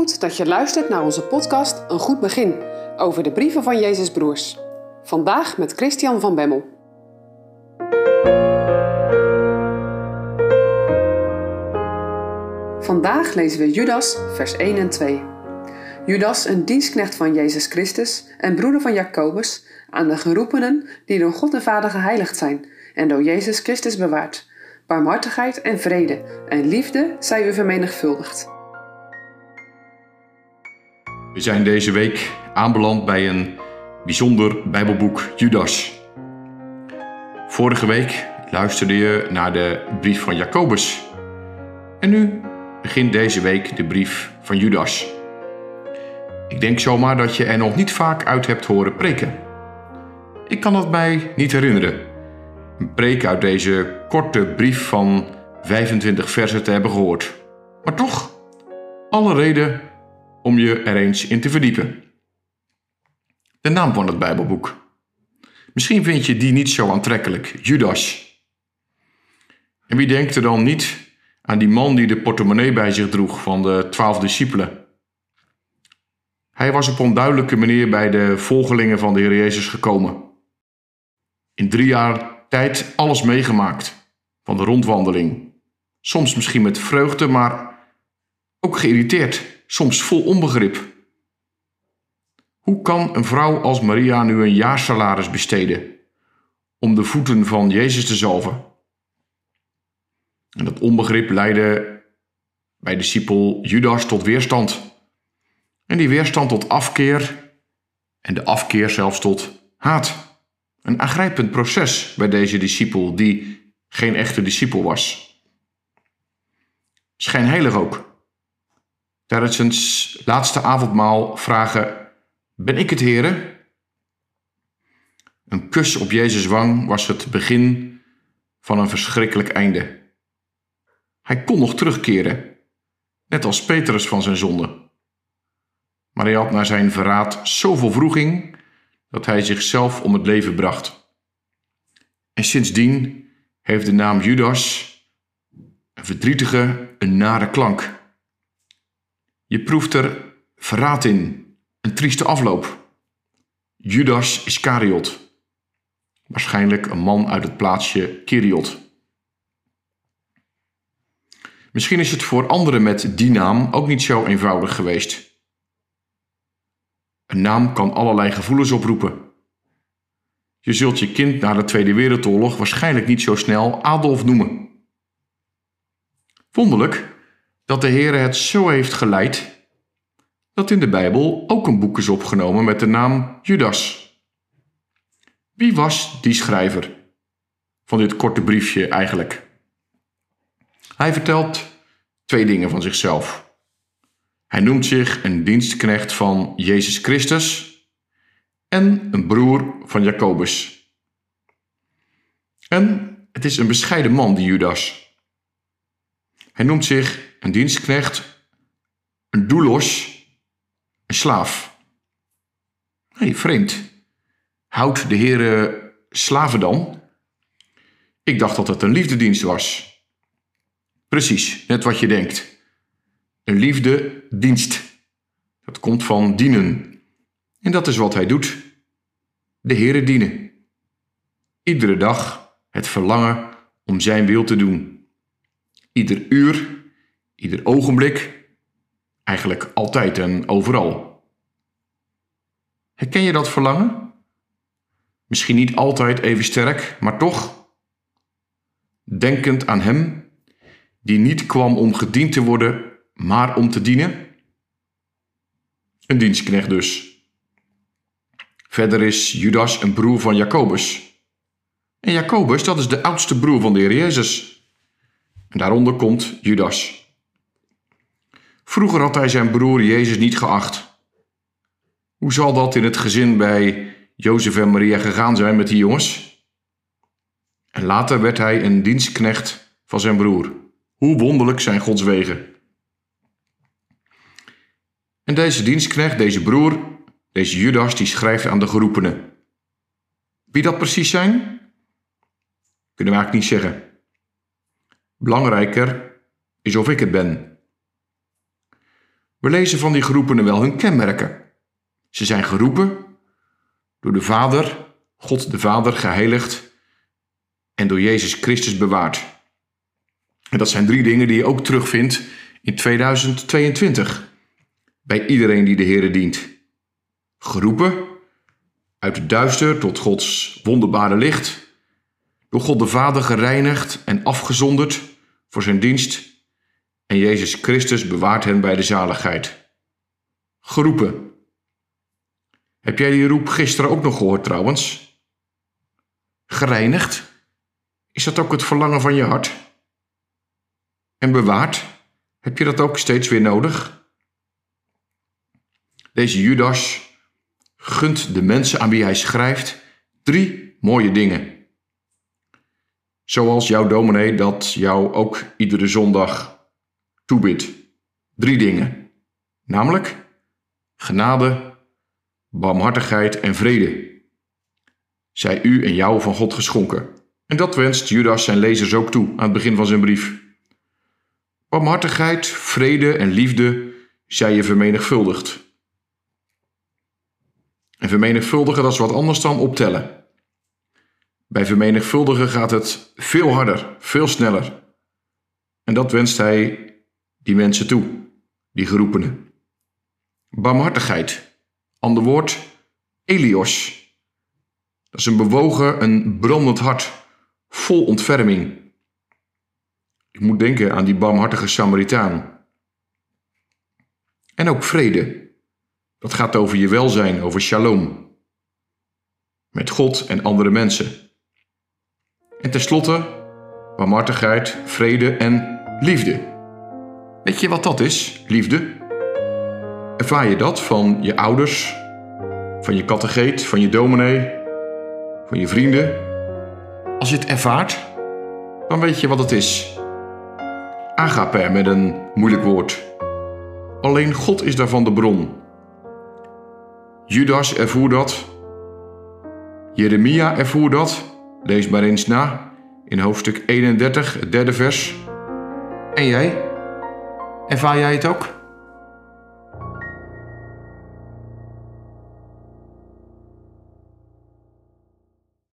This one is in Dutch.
Goed dat je luistert naar onze podcast Een Goed Begin over de brieven van Jezus Broers. Vandaag met Christian van Bemmel. Vandaag lezen we Judas, vers 1 en 2. Judas, een dienstknecht van Jezus Christus en broeder van Jacobus, aan de geroepenen die door God de Vader geheiligd zijn en door Jezus Christus bewaard. Barmhartigheid en vrede en liefde zij u vermenigvuldigd. We zijn deze week aanbeland bij een bijzonder Bijbelboek Judas. Vorige week luisterde je naar de brief van Jacobus. En nu begint deze week de brief van Judas. Ik denk zomaar dat je er nog niet vaak uit hebt horen preken. Ik kan het mij niet herinneren. Een preek uit deze korte brief van 25 versen te hebben gehoord. Maar toch, alle reden om je er eens in te verdiepen. De naam van het Bijbelboek. Misschien vind je die niet zo aantrekkelijk, Judas. En wie denkt er dan niet aan die man die de portemonnee bij zich droeg van de twaalf discipelen? Hij was op onduidelijke manier bij de volgelingen van de Heer Jezus gekomen. In drie jaar tijd alles meegemaakt van de rondwandeling. Soms misschien met vreugde, maar ook geïrriteerd soms vol onbegrip. Hoe kan een vrouw als Maria nu een jaarsalaris besteden om de voeten van Jezus te zalven? En dat onbegrip leidde bij discipel Judas tot weerstand. En die weerstand tot afkeer en de afkeer zelfs tot haat. Een aangrijpend proces bij deze discipel die geen echte discipel was. Schijnheilig ook tijdens laatste avondmaal vragen: Ben ik het Heere? Een kus op Jezus' wang was het begin van een verschrikkelijk einde. Hij kon nog terugkeren, net als Petrus van zijn zonde. Maar hij had na zijn verraad zoveel vroeging dat hij zichzelf om het leven bracht. En sindsdien heeft de naam Judas een verdrietige, een nare klank. Je proeft er verraad in, een trieste afloop. Judas Iscariot. Waarschijnlijk een man uit het plaatsje Kiriot. Misschien is het voor anderen met die naam ook niet zo eenvoudig geweest. Een naam kan allerlei gevoelens oproepen. Je zult je kind na de Tweede Wereldoorlog waarschijnlijk niet zo snel Adolf noemen. Wonderlijk dat de Heer het zo heeft geleid dat in de Bijbel ook een boek is opgenomen met de naam Judas. Wie was die schrijver van dit korte briefje eigenlijk? Hij vertelt twee dingen van zichzelf. Hij noemt zich een dienstknecht van Jezus Christus en een broer van Jacobus. En het is een bescheiden man, die Judas. Hij noemt zich een dienstknecht, een doulos, een slaaf. Hé, hey, vreemd. Houdt de Heer slaven dan? Ik dacht dat het een liefdedienst was. Precies, net wat je denkt. Een liefdedienst. Dat komt van dienen. En dat is wat hij doet. De Heere dienen. Iedere dag het verlangen om zijn wil te doen. Ieder uur Ieder ogenblik, eigenlijk altijd en overal. Herken je dat verlangen? Misschien niet altijd even sterk, maar toch? Denkend aan Hem, die niet kwam om gediend te worden, maar om te dienen? Een dienstknecht dus. Verder is Judas een broer van Jacobus. En Jacobus, dat is de oudste broer van de Heer Jezus. En daaronder komt Judas. Vroeger had hij zijn broer Jezus niet geacht. Hoe zal dat in het gezin bij Jozef en Maria gegaan zijn met die jongens? En later werd hij een dienstknecht van zijn broer. Hoe wonderlijk zijn Gods wegen. En deze dienstknecht, deze broer, deze Judas, die schrijft aan de geroepenen. Wie dat precies zijn? Kunnen we eigenlijk niet zeggen. Belangrijker is of ik het ben. We lezen van die geroepenen wel hun kenmerken. Ze zijn geroepen door de Vader, God de Vader, geheiligd en door Jezus Christus bewaard. En dat zijn drie dingen die je ook terugvindt in 2022 bij iedereen die de Heer dient. Geroepen uit het duister tot Gods wonderbare licht, door God de Vader gereinigd en afgezonderd voor zijn dienst en Jezus Christus bewaart hen bij de zaligheid. Geroepen. Heb jij die roep gisteren ook nog gehoord trouwens? Gereinigd? Is dat ook het verlangen van je hart? En bewaard? Heb je dat ook steeds weer nodig? Deze Judas gunt de mensen aan wie hij schrijft drie mooie dingen. Zoals jouw dominee dat jou ook iedere zondag toebidt. Drie dingen. Namelijk genade, barmhartigheid en vrede. Zij u en jou van God geschonken. En dat wenst Judas zijn lezers ook toe aan het begin van zijn brief. Barmhartigheid, vrede en liefde zij je vermenigvuldigd. En vermenigvuldigen, dat is wat anders dan optellen. Bij vermenigvuldigen gaat het veel harder, veel sneller. En dat wenst hij die mensen toe, die geroepenen. Barmhartigheid, ander woord, Elios. Dat is een bewogen, een brandend hart, vol ontferming. Ik moet denken aan die barmhartige Samaritaan. En ook vrede. Dat gaat over je welzijn, over shalom. Met God en andere mensen. En tenslotte barmhartigheid, vrede en liefde. Weet je wat dat is, liefde? Ervaar je dat van je ouders, van je kattegeet, van je dominee, van je vrienden? Als je het ervaart, dan weet je wat het is. Agape met een moeilijk woord. Alleen God is daarvan de bron. Judas ervoer dat. Jeremia ervoer dat. Lees maar eens na in hoofdstuk 31, het derde vers. En jij? Ervaar jij het ook?